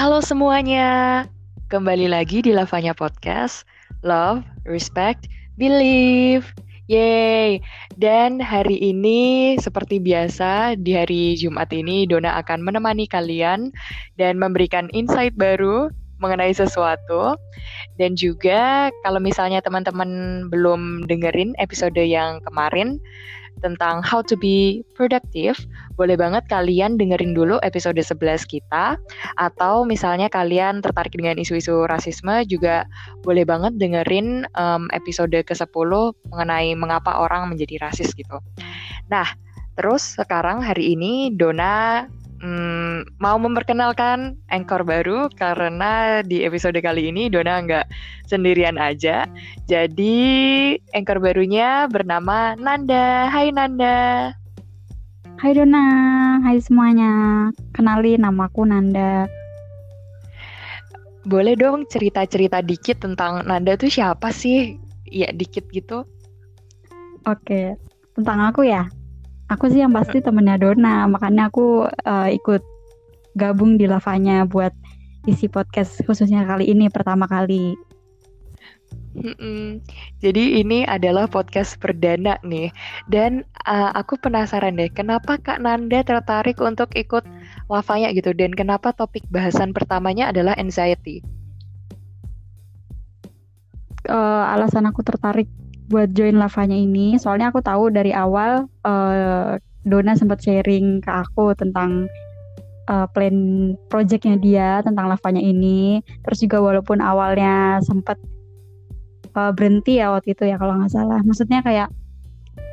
Halo semuanya, kembali lagi di Lavanya Podcast, Love, Respect, Believe. Yeay, dan hari ini seperti biasa di hari Jumat ini Dona akan menemani kalian dan memberikan insight baru mengenai sesuatu. Dan juga kalau misalnya teman-teman belum dengerin episode yang kemarin, tentang how to be productive, boleh banget kalian dengerin dulu episode 11 kita. Atau misalnya kalian tertarik dengan isu-isu rasisme, juga boleh banget dengerin um, episode ke-10 mengenai mengapa orang menjadi rasis gitu. Nah, terus sekarang hari ini Dona hmm, mau memperkenalkan anchor baru karena di episode kali ini Dona nggak sendirian aja. Jadi anchor barunya bernama Nanda. Hai Nanda. Hai Dona, hai semuanya. Kenalin namaku Nanda. Boleh dong cerita-cerita dikit tentang Nanda tuh siapa sih? Ya dikit gitu. Oke, tentang aku ya. Aku sih yang pasti temennya Dona, makanya aku uh, ikut gabung di lavanya buat isi podcast khususnya kali ini pertama kali. Mm-mm. Jadi ini adalah podcast perdana nih, dan uh, aku penasaran deh, kenapa Kak Nanda tertarik untuk ikut lavanya gitu, dan kenapa topik bahasan pertamanya adalah anxiety? Uh, alasan aku tertarik buat join lavanya ini. Soalnya aku tahu dari awal uh, Dona sempat sharing ke aku tentang uh, plan projectnya dia tentang lavanya ini. Terus juga walaupun awalnya sempat uh, berhenti ya waktu itu ya kalau nggak salah. Maksudnya kayak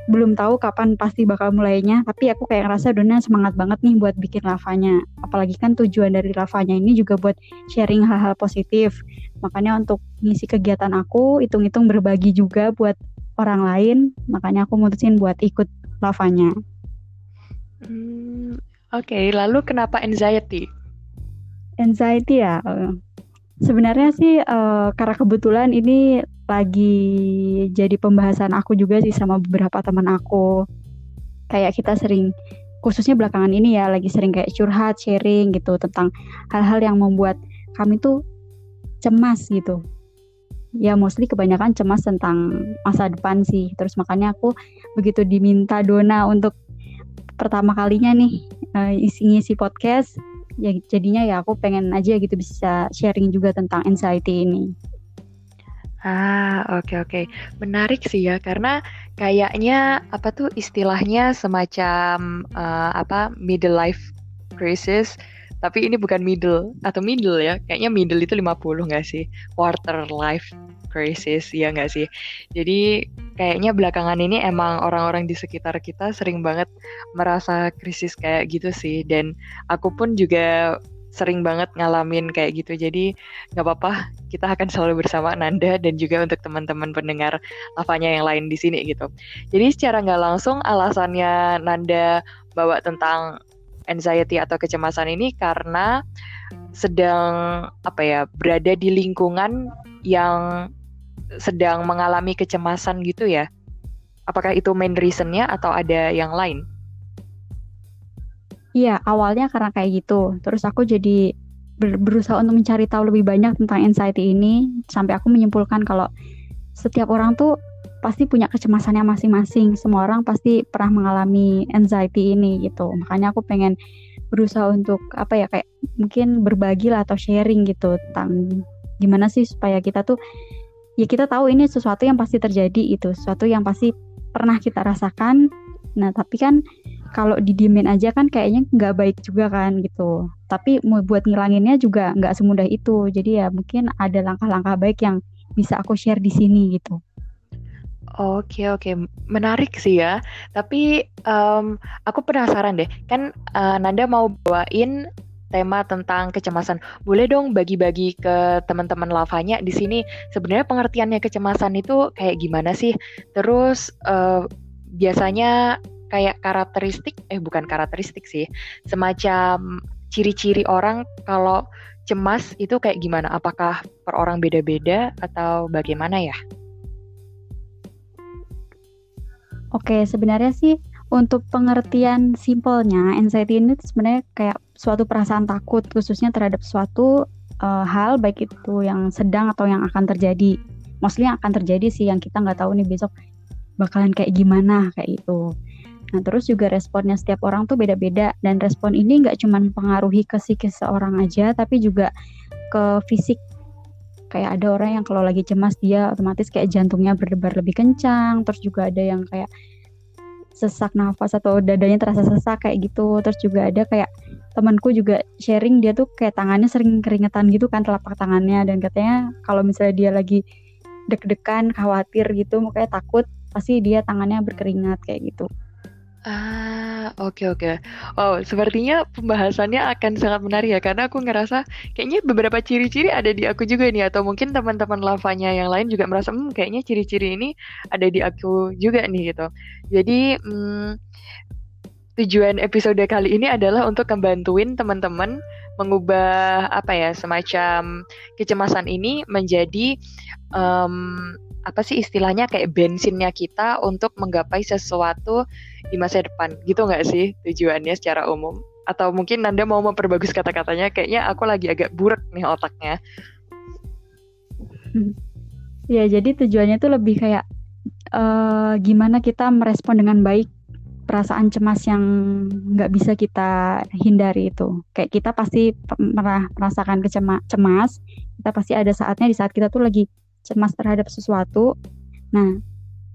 belum tahu kapan pasti bakal mulainya tapi aku kayak ngerasa Dona semangat banget nih buat bikin lavanya. Apalagi kan tujuan dari lavanya ini juga buat sharing hal-hal positif. Makanya untuk ngisi kegiatan aku hitung-hitung berbagi juga buat orang lain makanya aku mutusin buat ikut lavanya hmm, oke okay. lalu kenapa anxiety anxiety ya sebenarnya sih uh, karena kebetulan ini lagi jadi pembahasan aku juga sih sama beberapa teman aku. Kayak kita sering khususnya belakangan ini ya lagi sering kayak curhat, sharing gitu tentang hal-hal yang membuat kami tuh cemas gitu. Ya mostly kebanyakan cemas tentang masa depan sih. Terus makanya aku begitu diminta Dona untuk pertama kalinya nih uh, isi-ngisi podcast ya jadinya ya aku pengen aja gitu bisa sharing juga tentang anxiety ini. Ah, oke okay, oke. Okay. Menarik sih ya karena kayaknya apa tuh istilahnya semacam uh, apa middle life crisis tapi ini bukan middle atau middle ya. Kayaknya middle itu 50 nggak sih? Quarter life crisis ya nggak sih? Jadi kayaknya belakangan ini emang orang-orang di sekitar kita sering banget merasa krisis kayak gitu sih dan aku pun juga sering banget ngalamin kayak gitu. Jadi nggak apa-apa, kita akan selalu bersama Nanda dan juga untuk teman-teman pendengar lavanya yang lain di sini gitu. Jadi secara nggak langsung alasannya Nanda bawa tentang anxiety atau kecemasan ini karena sedang apa ya berada di lingkungan yang sedang mengalami kecemasan gitu ya. Apakah itu main reasonnya atau ada yang lain? Iya, awalnya karena kayak gitu. Terus aku jadi ber berusaha untuk mencari tahu lebih banyak tentang anxiety ini sampai aku menyimpulkan kalau setiap orang tuh pasti punya kecemasannya masing-masing. Semua orang pasti pernah mengalami anxiety ini gitu. Makanya aku pengen berusaha untuk apa ya kayak mungkin berbagi lah atau sharing gitu tentang gimana sih supaya kita tuh ya kita tahu ini sesuatu yang pasti terjadi itu, sesuatu yang pasti pernah kita rasakan. Nah, tapi kan kalau didiemin aja kan kayaknya nggak baik juga kan gitu. Tapi mau buat ngilanginnya juga nggak semudah itu. Jadi ya mungkin ada langkah-langkah baik yang bisa aku share di sini gitu. Oke oke menarik sih ya. Tapi um, aku penasaran deh. Kan uh, Nanda mau bawain tema tentang kecemasan. Boleh dong bagi-bagi ke teman-teman lavanya di sini. Sebenarnya pengertiannya kecemasan itu kayak gimana sih? Terus uh, biasanya kayak karakteristik eh bukan karakteristik sih semacam ciri-ciri orang kalau cemas itu kayak gimana apakah per orang beda-beda atau bagaimana ya Oke sebenarnya sih untuk pengertian simpelnya, anxiety ini sebenarnya kayak suatu perasaan takut khususnya terhadap suatu uh, hal baik itu yang sedang atau yang akan terjadi. Mostly yang akan terjadi sih yang kita nggak tahu nih besok bakalan kayak gimana kayak itu. Nah terus juga responnya setiap orang tuh beda-beda dan respon ini nggak cuma mempengaruhi ke psikis seorang aja tapi juga ke fisik. Kayak ada orang yang kalau lagi cemas dia otomatis kayak jantungnya berdebar lebih kencang. Terus juga ada yang kayak sesak nafas atau dadanya terasa sesak kayak gitu. Terus juga ada kayak temanku juga sharing dia tuh kayak tangannya sering keringetan gitu kan telapak tangannya dan katanya kalau misalnya dia lagi deg-degan khawatir gitu makanya takut pasti dia tangannya berkeringat kayak gitu. Ah, oke okay, oke. Okay. Wow, sepertinya pembahasannya akan sangat menarik ya karena aku ngerasa kayaknya beberapa ciri-ciri ada di aku juga nih atau mungkin teman-teman lavanya yang lain juga merasa hmm kayaknya ciri-ciri ini ada di aku juga nih gitu. Jadi hmm, tujuan episode kali ini adalah untuk membantuin teman-teman mengubah apa ya semacam kecemasan ini menjadi um, apa sih istilahnya kayak bensinnya kita untuk menggapai sesuatu di masa depan. Gitu nggak sih tujuannya secara umum? Atau mungkin Nanda mau memperbagus kata-katanya kayaknya aku lagi agak buruk nih otaknya. Ya jadi tujuannya tuh lebih kayak uh, gimana kita merespon dengan baik perasaan cemas yang nggak bisa kita hindari itu. Kayak kita pasti merasakan kecema cemas, kita pasti ada saatnya di saat kita tuh lagi cemas terhadap sesuatu. Nah,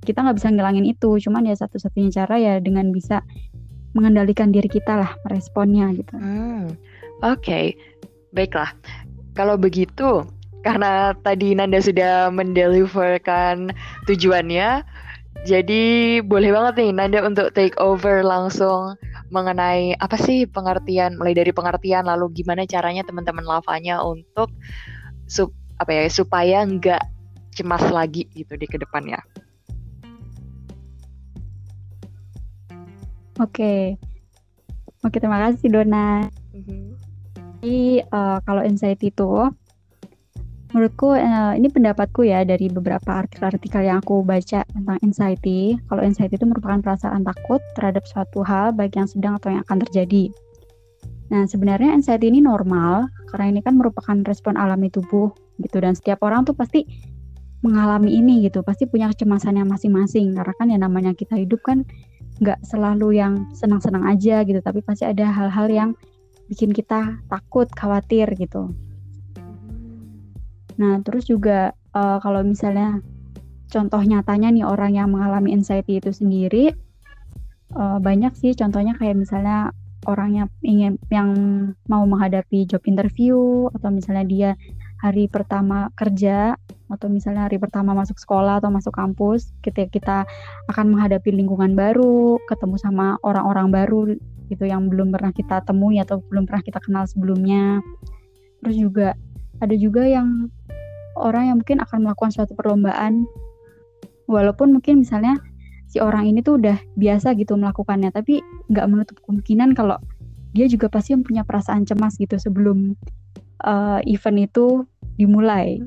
kita nggak bisa ngilangin itu, cuman ya satu-satunya cara ya dengan bisa mengendalikan diri kita lah meresponnya gitu. Hmm, Oke, okay. baiklah. Kalau begitu, karena tadi Nanda sudah mendeliverkan tujuannya, jadi boleh banget nih Nanda untuk take over langsung mengenai apa sih pengertian mulai dari pengertian lalu gimana caranya teman-teman lavanya untuk sup, apa ya supaya nggak cemas lagi gitu di ke depannya. Oke, oke terima kasih Dona. Mm -hmm. Jadi uh, kalau anxiety itu Menurutku uh, ini pendapatku ya dari beberapa artikel-artikel yang aku baca tentang anxiety. Kalau anxiety itu merupakan perasaan takut terhadap suatu hal baik yang sedang atau yang akan terjadi. Nah, sebenarnya anxiety ini normal karena ini kan merupakan respon alami tubuh gitu dan setiap orang tuh pasti mengalami ini gitu, pasti punya kecemasannya masing-masing karena kan ya namanya kita hidup kan nggak selalu yang senang-senang aja gitu, tapi pasti ada hal-hal yang bikin kita takut, khawatir gitu. Nah, terus juga uh, kalau misalnya contoh nyatanya nih orang yang mengalami anxiety itu sendiri uh, banyak sih contohnya kayak misalnya orang ingin yang mau menghadapi job interview atau misalnya dia hari pertama kerja atau misalnya hari pertama masuk sekolah atau masuk kampus ketika kita akan menghadapi lingkungan baru ketemu sama orang-orang baru gitu yang belum pernah kita temui atau belum pernah kita kenal sebelumnya. Terus juga ada juga yang orang yang mungkin akan melakukan suatu perlombaan walaupun mungkin misalnya si orang ini tuh udah biasa gitu melakukannya tapi nggak menutup kemungkinan kalau dia juga pasti punya perasaan cemas gitu sebelum uh, event itu dimulai.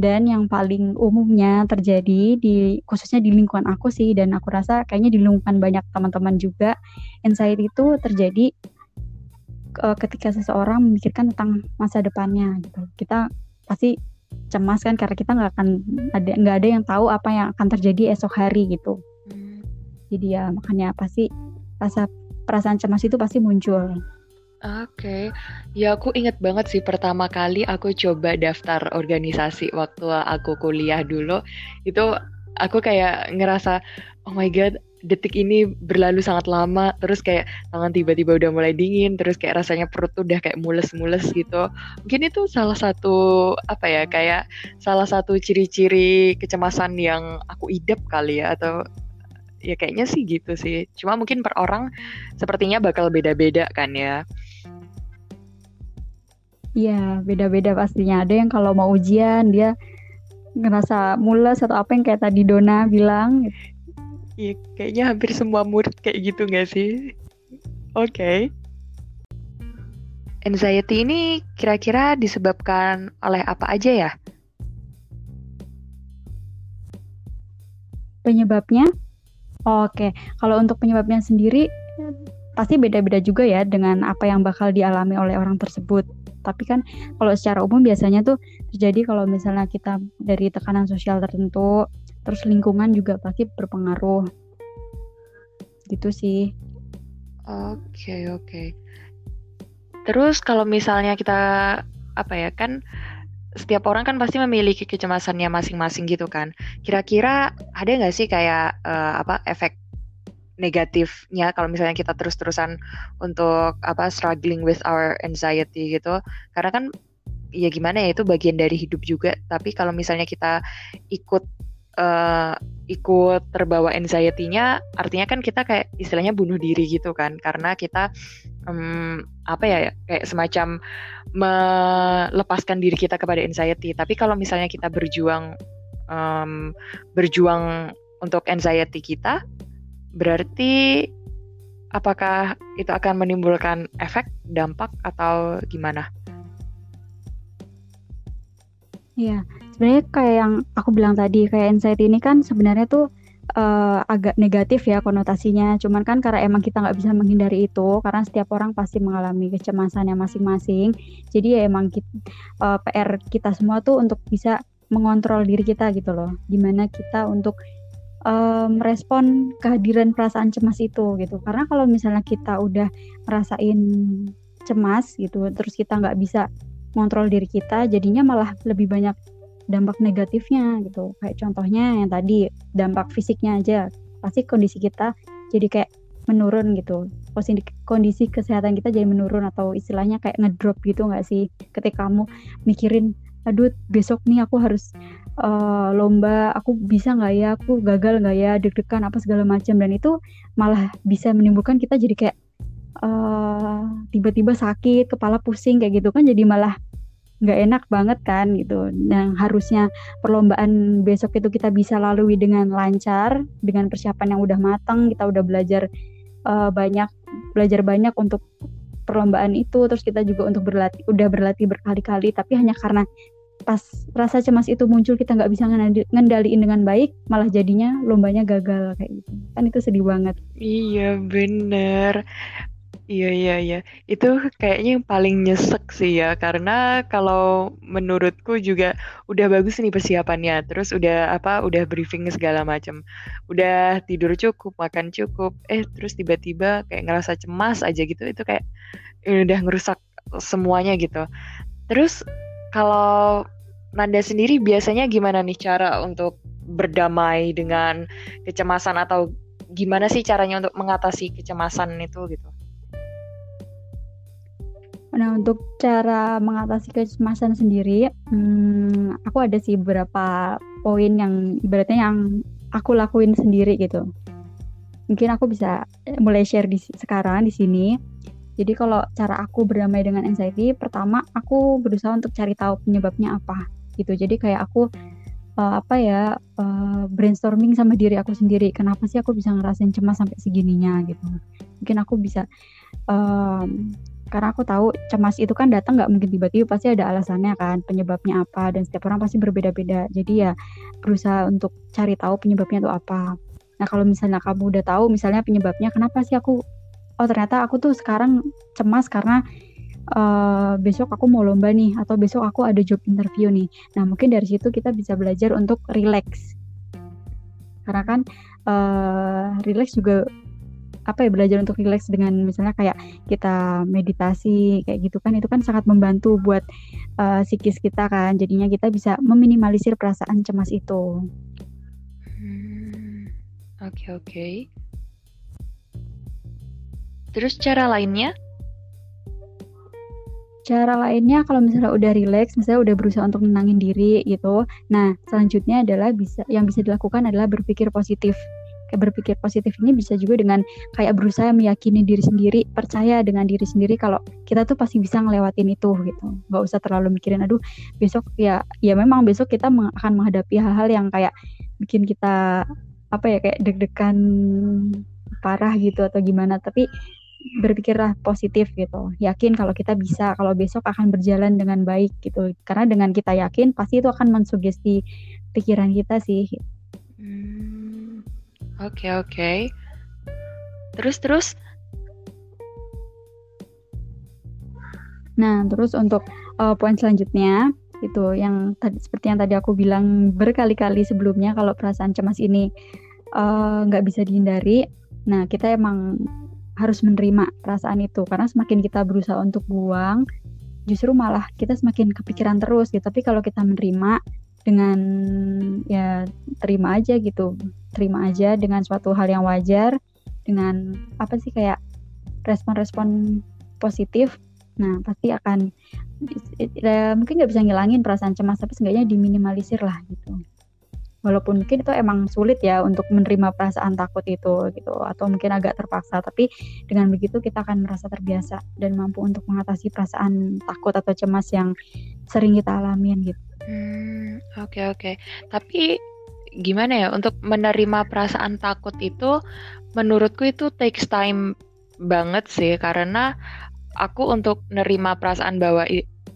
Dan yang paling umumnya terjadi di khususnya di lingkungan aku sih dan aku rasa kayaknya di lingkungan banyak teman-teman juga anxiety itu terjadi uh, ketika seseorang memikirkan tentang masa depannya gitu. Kita pasti cemas kan karena kita nggak akan ada nggak ada yang tahu apa yang akan terjadi esok hari gitu. Hmm. jadi ya makanya pasti rasa perasaan cemas itu pasti muncul Oke, okay. ya aku inget banget sih pertama kali aku coba daftar organisasi waktu aku kuliah dulu. Itu aku kayak ngerasa, oh my god, detik ini berlalu sangat lama terus kayak tangan tiba-tiba udah mulai dingin terus kayak rasanya perut tuh udah kayak mules-mules gitu mungkin itu salah satu apa ya kayak salah satu ciri-ciri kecemasan yang aku idap kali ya atau ya kayaknya sih gitu sih cuma mungkin per orang sepertinya bakal beda-beda kan ya Iya, beda-beda pastinya. Ada yang kalau mau ujian dia ngerasa mules atau apa yang kayak tadi Dona bilang Iya, kayaknya hampir semua murid kayak gitu nggak sih? Oke. Okay. Anxiety ini kira-kira disebabkan oleh apa aja ya? Penyebabnya? Oke, kalau untuk penyebabnya sendiri pasti beda-beda juga ya dengan apa yang bakal dialami oleh orang tersebut. Tapi kan kalau secara umum biasanya tuh terjadi kalau misalnya kita dari tekanan sosial tertentu, terus lingkungan juga pasti berpengaruh. Gitu sih. Oke, oke. Terus kalau misalnya kita apa ya kan setiap orang kan pasti memiliki kecemasannya masing-masing gitu kan. Kira-kira ada nggak sih kayak uh, apa efek negatifnya kalau misalnya kita terus-terusan untuk apa struggling with our anxiety gitu. Karena kan ya gimana ya itu bagian dari hidup juga. Tapi kalau misalnya kita ikut uh, ikut terbawa anxiety-nya, artinya kan kita kayak istilahnya bunuh diri gitu kan, karena kita um, apa ya kayak semacam melepaskan diri kita kepada anxiety. Tapi kalau misalnya kita berjuang um, berjuang untuk anxiety kita, berarti apakah itu akan menimbulkan efek, dampak atau gimana? Iya, sebenarnya kayak yang aku bilang tadi kayak anxiety ini kan sebenarnya tuh uh, agak negatif ya konotasinya. Cuman kan karena emang kita nggak bisa menghindari itu karena setiap orang pasti mengalami kecemasannya masing-masing. Jadi ya emang kita, uh, eh, PR kita semua tuh untuk bisa mengontrol diri kita gitu loh. Gimana kita untuk merespon kehadiran perasaan cemas itu gitu. Karena kalau misalnya kita udah merasain cemas gitu terus kita nggak bisa mengontrol diri kita jadinya malah lebih banyak dampak negatifnya gitu. Kayak contohnya yang tadi dampak fisiknya aja. Pasti kondisi kita jadi kayak menurun gitu. Kondisi kondisi kesehatan kita jadi menurun atau istilahnya kayak ngedrop gitu nggak sih? Ketika kamu mikirin aduh besok nih aku harus uh, lomba aku bisa nggak ya? Aku gagal nggak ya? Deg-degan apa segala macam. Dan itu malah bisa menimbulkan kita jadi kayak uh, tiba-tiba sakit kepala pusing kayak gitu kan. Jadi malah nggak enak banget kan gitu. Yang harusnya perlombaan besok itu kita bisa lalui dengan lancar, dengan persiapan yang udah matang, kita udah belajar uh, banyak, belajar banyak untuk perlombaan itu, terus kita juga untuk berlatih, udah berlatih berkali-kali, tapi hanya karena pas rasa cemas itu muncul kita nggak bisa ngendaliin dengan baik malah jadinya lombanya gagal kayak gitu. Kan itu sedih banget. Iya bener. Iya iya iya, itu kayaknya yang paling nyesek sih ya karena kalau menurutku juga udah bagus nih persiapannya, terus udah apa udah briefing segala macam, udah tidur cukup, makan cukup, eh terus tiba-tiba kayak ngerasa cemas aja gitu, itu kayak eh, udah ngerusak semuanya gitu. Terus kalau Nanda sendiri biasanya gimana nih cara untuk berdamai dengan kecemasan atau gimana sih caranya untuk mengatasi kecemasan itu gitu? Nah, untuk cara mengatasi kecemasan sendiri, hmm, aku ada sih beberapa poin yang ibaratnya yang aku lakuin sendiri gitu. Mungkin aku bisa mulai share di sekarang di sini. Jadi kalau cara aku berdamai dengan anxiety, pertama aku berusaha untuk cari tahu penyebabnya apa gitu. Jadi kayak aku uh, apa ya uh, brainstorming sama diri aku sendiri. Kenapa sih aku bisa ngerasain cemas sampai segininya gitu? Mungkin aku bisa um, karena aku tahu cemas itu kan datang nggak mungkin tiba-tiba pasti ada alasannya kan penyebabnya apa dan setiap orang pasti berbeda-beda jadi ya berusaha untuk cari tahu penyebabnya itu apa nah kalau misalnya kamu udah tahu misalnya penyebabnya kenapa sih aku oh ternyata aku tuh sekarang cemas karena uh, besok aku mau lomba nih atau besok aku ada job interview nih nah mungkin dari situ kita bisa belajar untuk relax karena kan uh, relax juga apa ya belajar untuk relax dengan misalnya kayak kita meditasi kayak gitu kan itu kan sangat membantu buat uh, psikis kita kan jadinya kita bisa meminimalisir perasaan cemas itu. Hmm, oke okay, oke. Okay. Terus cara lainnya? Cara lainnya kalau misalnya udah relax, misalnya udah berusaha untuk menangin diri gitu. Nah, selanjutnya adalah bisa yang bisa dilakukan adalah berpikir positif kayak berpikir positif ini bisa juga dengan kayak berusaha meyakini diri sendiri percaya dengan diri sendiri kalau kita tuh pasti bisa ngelewatin itu gitu nggak usah terlalu mikirin aduh besok ya ya memang besok kita akan menghadapi hal-hal yang kayak bikin kita apa ya kayak deg-degan parah gitu atau gimana tapi berpikirlah positif gitu yakin kalau kita bisa kalau besok akan berjalan dengan baik gitu karena dengan kita yakin pasti itu akan mensugesti pikiran kita sih hmm Oke, okay, oke. Okay. Terus terus Nah, terus untuk uh, poin selanjutnya itu yang tadi seperti yang tadi aku bilang berkali-kali sebelumnya kalau perasaan cemas ini eh, nggak uh, bisa dihindari. Nah, kita emang harus menerima perasaan itu karena semakin kita berusaha untuk buang, justru malah kita semakin kepikiran terus gitu. Tapi kalau kita menerima dengan ya terima aja gitu, terima aja dengan suatu hal yang wajar, dengan apa sih kayak respon-respon positif Nah, pasti akan ya, mungkin nggak bisa ngilangin perasaan cemas, tapi seenggaknya diminimalisir lah gitu. Walaupun mungkin itu emang sulit ya untuk menerima perasaan takut itu gitu, atau mungkin agak terpaksa, tapi dengan begitu kita akan merasa terbiasa dan mampu untuk mengatasi perasaan takut atau cemas yang sering kita alamin gitu. Hmm, oke okay, oke. Okay. Tapi gimana ya untuk menerima perasaan takut itu menurutku itu takes time banget sih karena aku untuk nerima perasaan bahwa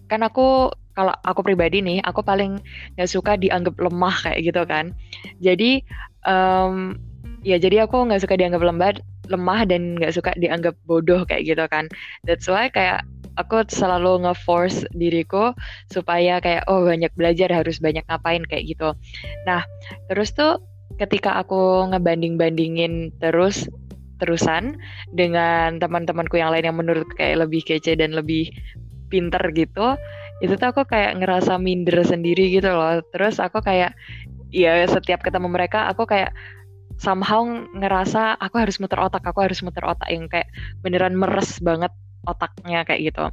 kan aku kalau aku pribadi nih aku paling nggak suka dianggap lemah kayak gitu kan. Jadi um, ya jadi aku nggak suka dianggap lemah lemah dan nggak suka dianggap bodoh kayak gitu kan. That's why kayak aku selalu nge-force diriku supaya kayak oh banyak belajar harus banyak ngapain kayak gitu. Nah terus tuh ketika aku ngebanding-bandingin terus terusan dengan teman-temanku yang lain yang menurut kayak lebih kece dan lebih pinter gitu itu tuh aku kayak ngerasa minder sendiri gitu loh. Terus aku kayak ya setiap ketemu mereka aku kayak somehow ngerasa aku harus muter otak aku harus muter otak yang kayak beneran meres banget otaknya kayak gitu.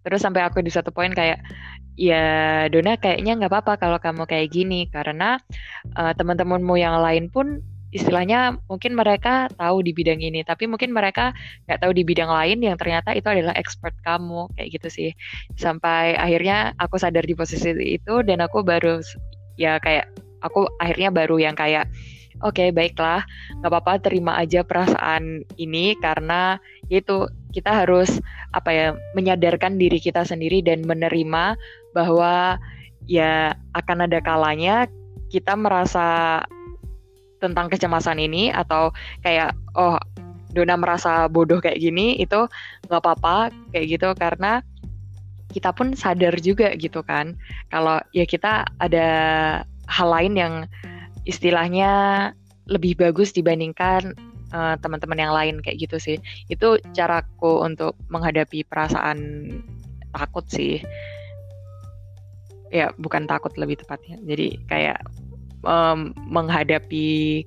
Terus sampai aku di satu poin kayak ya Dona kayaknya nggak apa-apa kalau kamu kayak gini karena uh, teman-temanmu yang lain pun istilahnya mungkin mereka tahu di bidang ini tapi mungkin mereka nggak tahu di bidang lain yang ternyata itu adalah expert kamu kayak gitu sih. Sampai akhirnya aku sadar di posisi itu dan aku baru ya kayak aku akhirnya baru yang kayak oke okay, baiklah nggak apa-apa terima aja perasaan ini karena itu kita harus apa ya menyadarkan diri kita sendiri dan menerima bahwa ya akan ada kalanya kita merasa tentang kecemasan ini atau kayak oh Dona merasa bodoh kayak gini itu nggak apa-apa kayak gitu. Karena kita pun sadar juga gitu kan. Kalau ya kita ada hal lain yang istilahnya lebih bagus dibandingkan uh, teman-teman yang lain kayak gitu sih. Itu caraku untuk menghadapi perasaan takut sih. Ya bukan takut lebih tepatnya. Jadi kayak um, menghadapi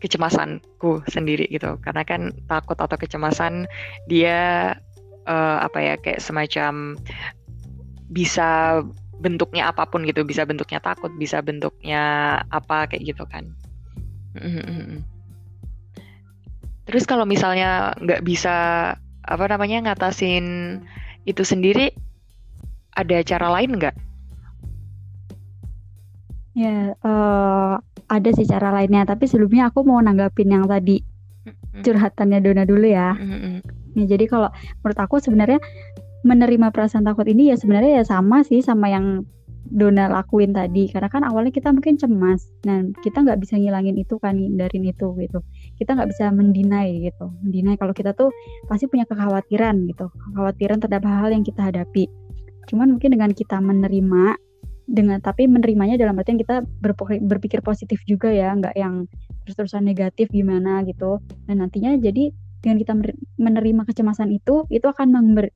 kecemasanku sendiri gitu. Karena kan takut atau kecemasan dia uh, apa ya kayak semacam bisa bentuknya apa pun gitu. Bisa bentuknya takut bisa bentuknya apa kayak gitu kan. Terus kalau misalnya nggak bisa apa namanya ngatasin itu sendiri ada cara lain nggak Ya, uh, ada sih cara lainnya, tapi sebelumnya aku mau nanggapin yang tadi. Curhatannya Dona dulu ya. Ya, jadi kalau menurut aku sebenarnya menerima perasaan takut ini ya sebenarnya ya sama sih sama yang Dona lakuin tadi. Karena kan awalnya kita mungkin cemas. Dan kita nggak bisa ngilangin itu kan hindarin itu gitu. Kita nggak bisa mendinai gitu. Mendinai kalau kita tuh pasti punya kekhawatiran gitu. Kekhawatiran terhadap hal-hal yang kita hadapi. Cuman mungkin dengan kita menerima dengan tapi menerimanya dalam artian kita berpikir, positif juga ya nggak yang terus-terusan negatif gimana gitu. Dan nantinya jadi dengan kita menerima kecemasan itu itu akan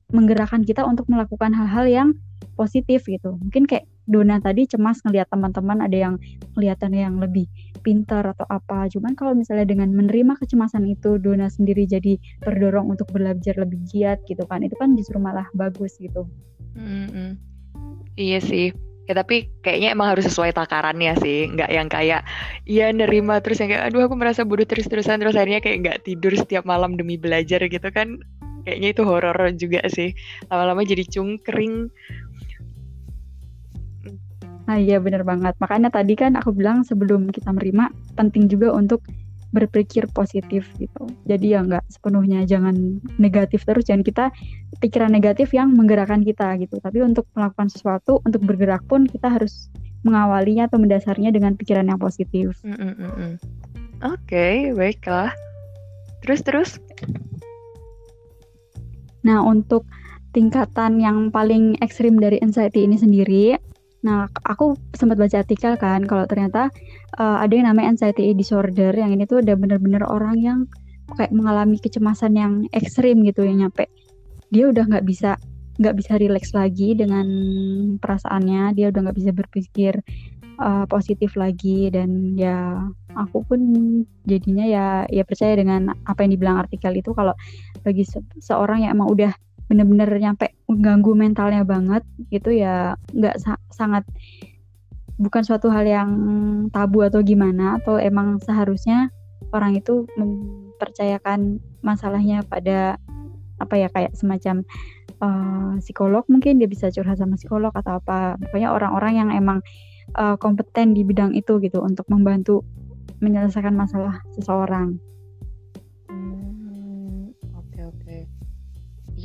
menggerakkan kita untuk melakukan hal-hal yang positif gitu. Mungkin kayak Dona tadi cemas ngelihat teman-teman ada yang kelihatan yang lebih pintar atau apa. Cuman kalau misalnya dengan menerima kecemasan itu Dona sendiri jadi terdorong untuk belajar lebih giat gitu kan. Itu kan justru malah bagus gitu. Mm -hmm. iya sih ya tapi kayaknya emang harus sesuai takarannya sih. Nggak yang kayak iya nerima terus yang kayak aduh aku merasa bodoh terus terusan terus akhirnya kayak nggak tidur setiap malam demi belajar gitu kan. Kayaknya itu horor juga sih. Lama-lama jadi cungkring. Nah iya bener banget. Makanya tadi kan aku bilang sebelum kita menerima penting juga untuk berpikir positif gitu. Jadi ya nggak sepenuhnya jangan negatif terus, jangan kita pikiran negatif yang menggerakkan kita gitu. Tapi untuk melakukan sesuatu, untuk bergerak pun kita harus mengawalinya atau mendasarnya dengan pikiran yang positif. Mm -mm. Oke, okay, baiklah. Terus terus. Nah, untuk tingkatan yang paling ekstrim dari anxiety ini sendiri, nah aku sempat baca artikel kan kalau ternyata uh, ada yang namanya anxiety disorder yang ini tuh udah bener-bener orang yang kayak mengalami kecemasan yang ekstrim gitu yang nyampe dia udah nggak bisa nggak bisa rileks lagi dengan perasaannya dia udah nggak bisa berpikir uh, positif lagi dan ya aku pun jadinya ya ya percaya dengan apa yang dibilang artikel itu kalau bagi se seorang yang emang udah bener-bener nyampe mengganggu mentalnya banget itu ya nggak sa sangat bukan suatu hal yang tabu atau gimana atau emang seharusnya orang itu mempercayakan masalahnya pada apa ya kayak semacam uh, psikolog mungkin dia bisa curhat sama psikolog atau apa pokoknya orang-orang yang emang uh, kompeten di bidang itu gitu untuk membantu menyelesaikan masalah seseorang.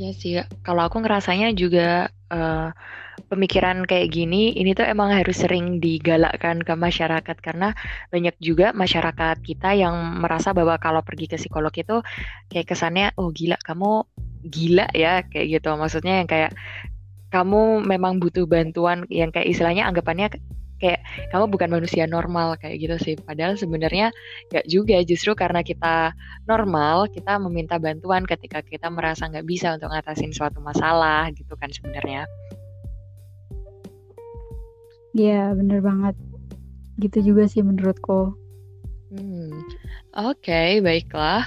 Iya sih, kalau aku ngerasanya juga uh, pemikiran kayak gini, ini tuh emang harus sering digalakkan ke masyarakat karena banyak juga masyarakat kita yang merasa bahwa kalau pergi ke psikolog itu kayak kesannya, oh gila kamu gila ya kayak gitu. Maksudnya yang kayak kamu memang butuh bantuan yang kayak istilahnya anggapannya kayak kamu bukan manusia normal kayak gitu sih. Padahal sebenarnya nggak juga. Justru karena kita normal kita meminta bantuan ketika kita merasa nggak bisa untuk ngatasin suatu masalah gitu kan sebenarnya. Iya bener banget. Gitu juga sih menurutku. Hmm. oke okay, baiklah.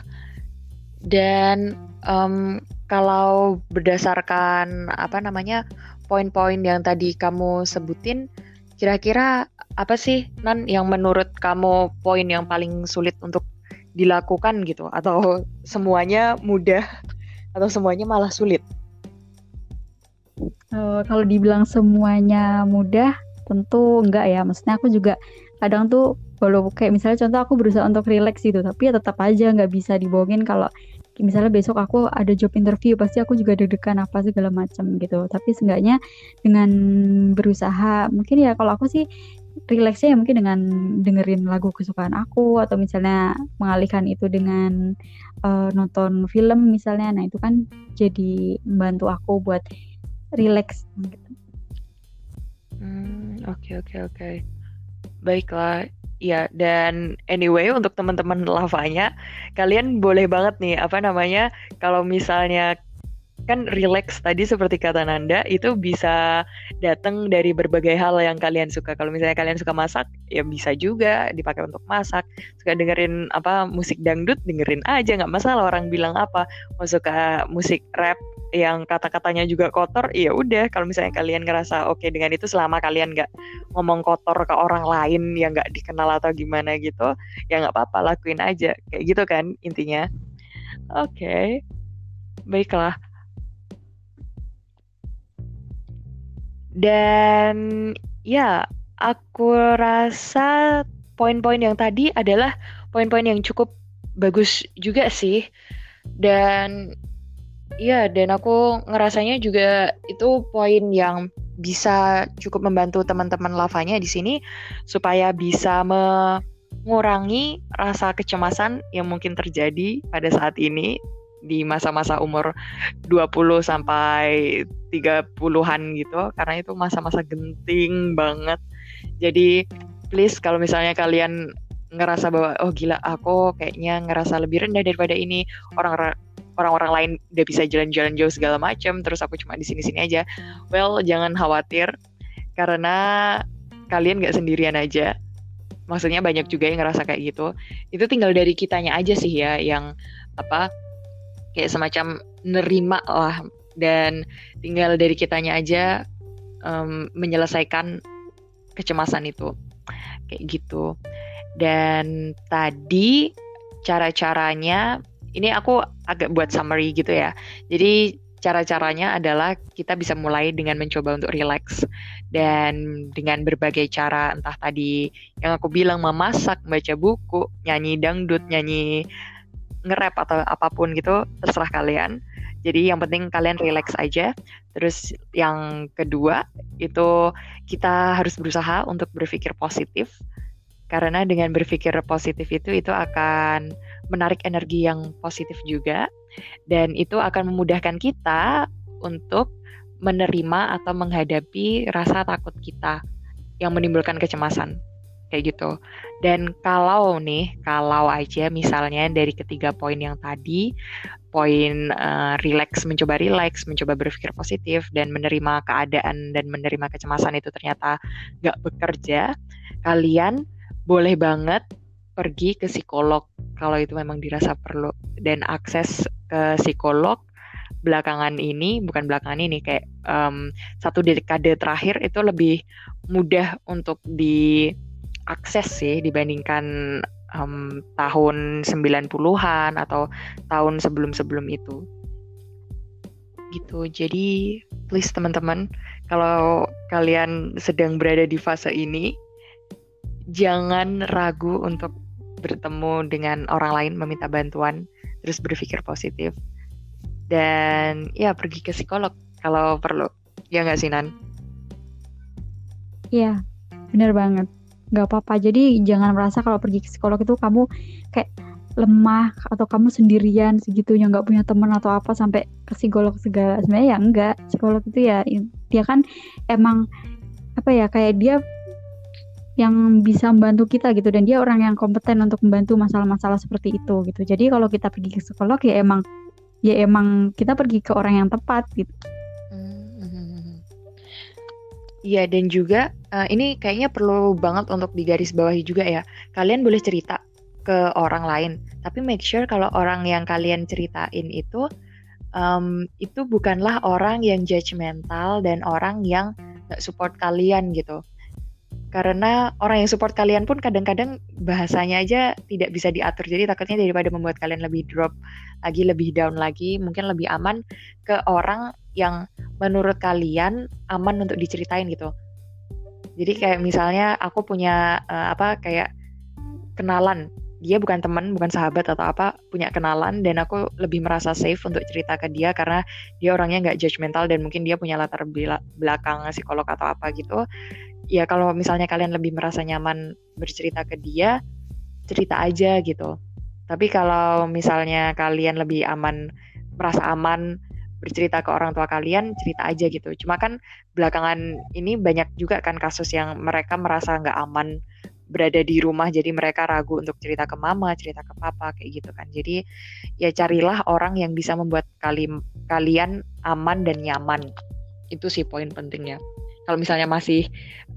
Dan um, kalau berdasarkan apa namanya poin-poin yang tadi kamu sebutin Kira-kira apa sih Nan yang menurut kamu poin yang paling sulit untuk dilakukan gitu atau semuanya mudah atau semuanya malah sulit? Uh, kalau dibilang semuanya mudah tentu enggak ya. Maksudnya aku juga kadang tuh kalau kayak misalnya contoh aku berusaha untuk relax gitu tapi ya tetap aja nggak bisa dibohongin kalau misalnya besok aku ada job interview pasti aku juga deg-degan apa segala macam gitu tapi seenggaknya dengan berusaha mungkin ya kalau aku sih rileksnya ya mungkin dengan dengerin lagu kesukaan aku atau misalnya mengalihkan itu dengan uh, nonton film misalnya nah itu kan jadi membantu aku buat rileks gitu. Hmm, oke oke oke. Baiklah, Ya, dan anyway untuk teman-teman lavanya, kalian boleh banget nih apa namanya kalau misalnya kan relax tadi seperti kata Nanda itu bisa datang dari berbagai hal yang kalian suka. Kalau misalnya kalian suka masak, ya bisa juga dipakai untuk masak. Suka dengerin apa musik dangdut, dengerin aja nggak masalah orang bilang apa. Mau suka musik rap yang kata-katanya juga kotor, ya udah. Kalau misalnya kalian ngerasa oke okay dengan itu selama kalian nggak ngomong kotor ke orang lain yang nggak dikenal atau gimana gitu, ya nggak apa-apa lakuin aja. Kayak gitu kan intinya. Oke, okay. baiklah. Dan ya, aku rasa poin-poin yang tadi adalah poin-poin yang cukup bagus juga sih. Dan ya, dan aku ngerasanya juga itu poin yang bisa cukup membantu teman-teman lavanya di sini supaya bisa mengurangi rasa kecemasan yang mungkin terjadi pada saat ini di masa-masa umur 20 sampai 30-an gitu karena itu masa-masa genting banget. Jadi please kalau misalnya kalian ngerasa bahwa oh gila aku kayaknya ngerasa lebih rendah daripada ini orang orang-orang lain udah bisa jalan-jalan jauh segala macam terus aku cuma di sini-sini aja. Well, jangan khawatir karena kalian gak sendirian aja. Maksudnya banyak juga yang ngerasa kayak gitu. Itu tinggal dari kitanya aja sih ya yang apa kayak semacam nerima lah. Dan tinggal dari kitanya aja um, menyelesaikan kecemasan itu. Kayak gitu. Dan tadi cara-caranya ini aku agak buat summary gitu ya. Jadi cara-caranya adalah kita bisa mulai dengan mencoba untuk relax. Dan dengan berbagai cara entah tadi yang aku bilang memasak, baca buku, nyanyi dangdut, nyanyi nge-rap atau apa pun gitu terserah kalian. Jadi yang penting kalian relax aja. Terus yang kedua itu kita harus berusaha untuk berpikir positif Karena dengan berpikir positif itu itu akan menarik energi yang positif juga dan itu akan memudahkan kita untuk menerima atau menghadapi rasa takut kita yang menimbulkan kecemasan kayak gitu. Dan kalau nih, kalau aja misalnya dari ketiga poin yang tadi, poin uh, relax, mencoba relax, mencoba berpikir positif dan menerima keadaan dan menerima kecemasan itu ternyata nggak bekerja, kalian boleh banget pergi ke psikolog kalau itu memang dirasa perlu dan akses ke psikolog belakangan ini bukan belakangan ini kayak um, satu dekade terakhir itu lebih mudah untuk diakses sih dibandingkan um, tahun 90-an atau tahun sebelum-sebelum itu. Gitu. Jadi please teman-teman kalau kalian sedang berada di fase ini jangan ragu untuk bertemu dengan orang lain meminta bantuan terus berpikir positif. Dan ya pergi ke psikolog kalau perlu. Ya nggak sih Nan? Iya bener banget nggak apa-apa jadi jangan merasa kalau pergi ke psikolog itu kamu kayak lemah atau kamu sendirian segitunya nggak punya teman atau apa sampai ke psikolog segala sebenarnya ya enggak psikolog itu ya dia kan emang apa ya kayak dia yang bisa membantu kita gitu dan dia orang yang kompeten untuk membantu masalah-masalah seperti itu gitu. Jadi kalau kita pergi ke psikolog ya emang ya emang kita pergi ke orang yang tepat gitu. Iya dan juga uh, ini kayaknya perlu banget untuk digarisbawahi juga ya. Kalian boleh cerita ke orang lain, tapi make sure kalau orang yang kalian ceritain itu um, itu bukanlah orang yang judgmental dan orang yang gak support kalian gitu karena orang yang support kalian pun kadang-kadang bahasanya aja tidak bisa diatur jadi takutnya daripada membuat kalian lebih drop lagi lebih down lagi mungkin lebih aman ke orang yang menurut kalian aman untuk diceritain gitu. Jadi kayak misalnya aku punya uh, apa kayak kenalan. Dia bukan teman bukan sahabat atau apa punya kenalan dan aku lebih merasa safe untuk cerita ke dia karena dia orangnya nggak judgmental dan mungkin dia punya latar belakang psikolog atau apa gitu. Ya kalau misalnya kalian lebih merasa nyaman bercerita ke dia cerita aja gitu. Tapi kalau misalnya kalian lebih aman merasa aman bercerita ke orang tua kalian cerita aja gitu. Cuma kan belakangan ini banyak juga kan kasus yang mereka merasa nggak aman berada di rumah jadi mereka ragu untuk cerita ke mama cerita ke papa kayak gitu kan. Jadi ya carilah orang yang bisa membuat kali kalian aman dan nyaman. Itu sih poin pentingnya. Kalau misalnya masih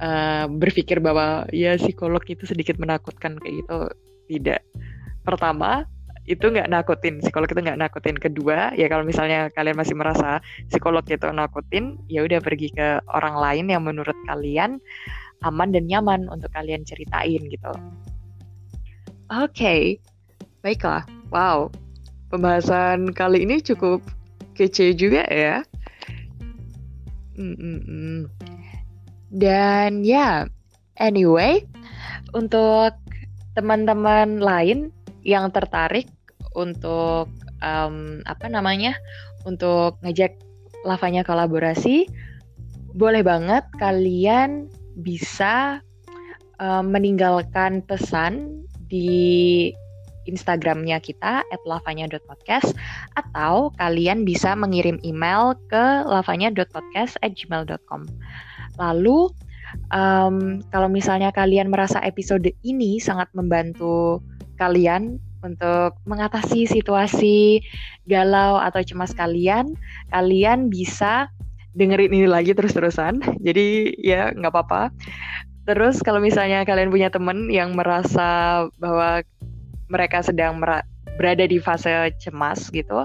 uh, berpikir bahwa ya psikolog itu sedikit menakutkan kayak gitu tidak. Pertama itu nggak nakutin psikolog itu nggak nakutin kedua ya kalau misalnya kalian masih merasa psikolog itu nakutin ya udah pergi ke orang lain yang menurut kalian aman dan nyaman untuk kalian ceritain gitu. Oke. Okay. baiklah. Wow. Pembahasan kali ini cukup kece juga ya. Mm -mm. Dan ya, anyway, untuk teman-teman lain yang tertarik untuk um, apa namanya, untuk ngajak lavanya kolaborasi, boleh banget kalian bisa um, meninggalkan pesan di Instagramnya kita @lavanya.podcast atau kalian bisa mengirim email ke lavanya.podcast@gmail.com. Lalu um, kalau misalnya kalian merasa episode ini sangat membantu kalian untuk mengatasi situasi galau atau cemas kalian, kalian bisa dengerin ini lagi terus-terusan. Jadi ya nggak apa-apa. Terus kalau misalnya kalian punya temen yang merasa bahwa mereka sedang berada di fase cemas gitu,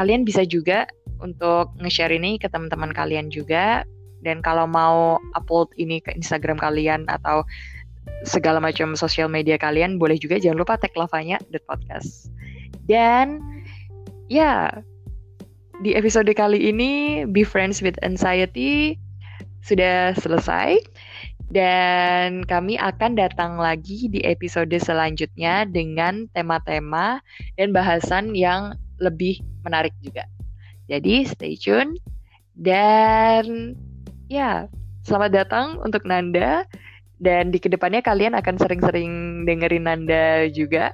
kalian bisa juga untuk nge-share ini ke teman-teman kalian juga dan kalau mau upload ini ke Instagram kalian atau segala macam sosial media kalian, boleh juga jangan lupa tag lavanya the podcast. Dan ya, di episode kali ini Be Friends with Anxiety sudah selesai dan kami akan datang lagi di episode selanjutnya dengan tema-tema dan bahasan yang lebih menarik juga. Jadi stay tune dan Ya, selamat datang untuk Nanda Dan di ke depannya kalian akan sering-sering dengerin Nanda juga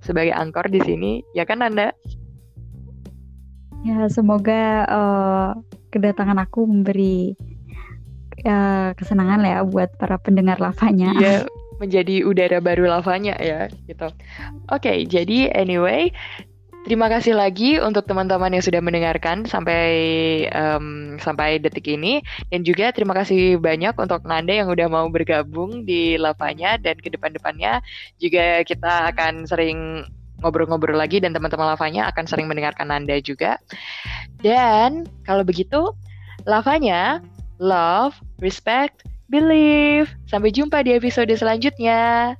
sebagai angkor di sini, ya kan Nanda? Ya, semoga uh, kedatangan aku memberi uh, kesenangan ya buat para pendengar lavanya. Iya, menjadi udara baru lavanya ya, gitu. Oke, okay, jadi anyway, Terima kasih lagi untuk teman-teman yang sudah mendengarkan sampai um, sampai detik ini dan juga terima kasih banyak untuk Nanda yang udah mau bergabung di Lavanya dan ke depan-depannya juga kita akan sering ngobrol-ngobrol lagi dan teman-teman Lavanya akan sering mendengarkan Nanda juga. Dan kalau begitu Lavanya love, respect, believe. Sampai jumpa di episode selanjutnya.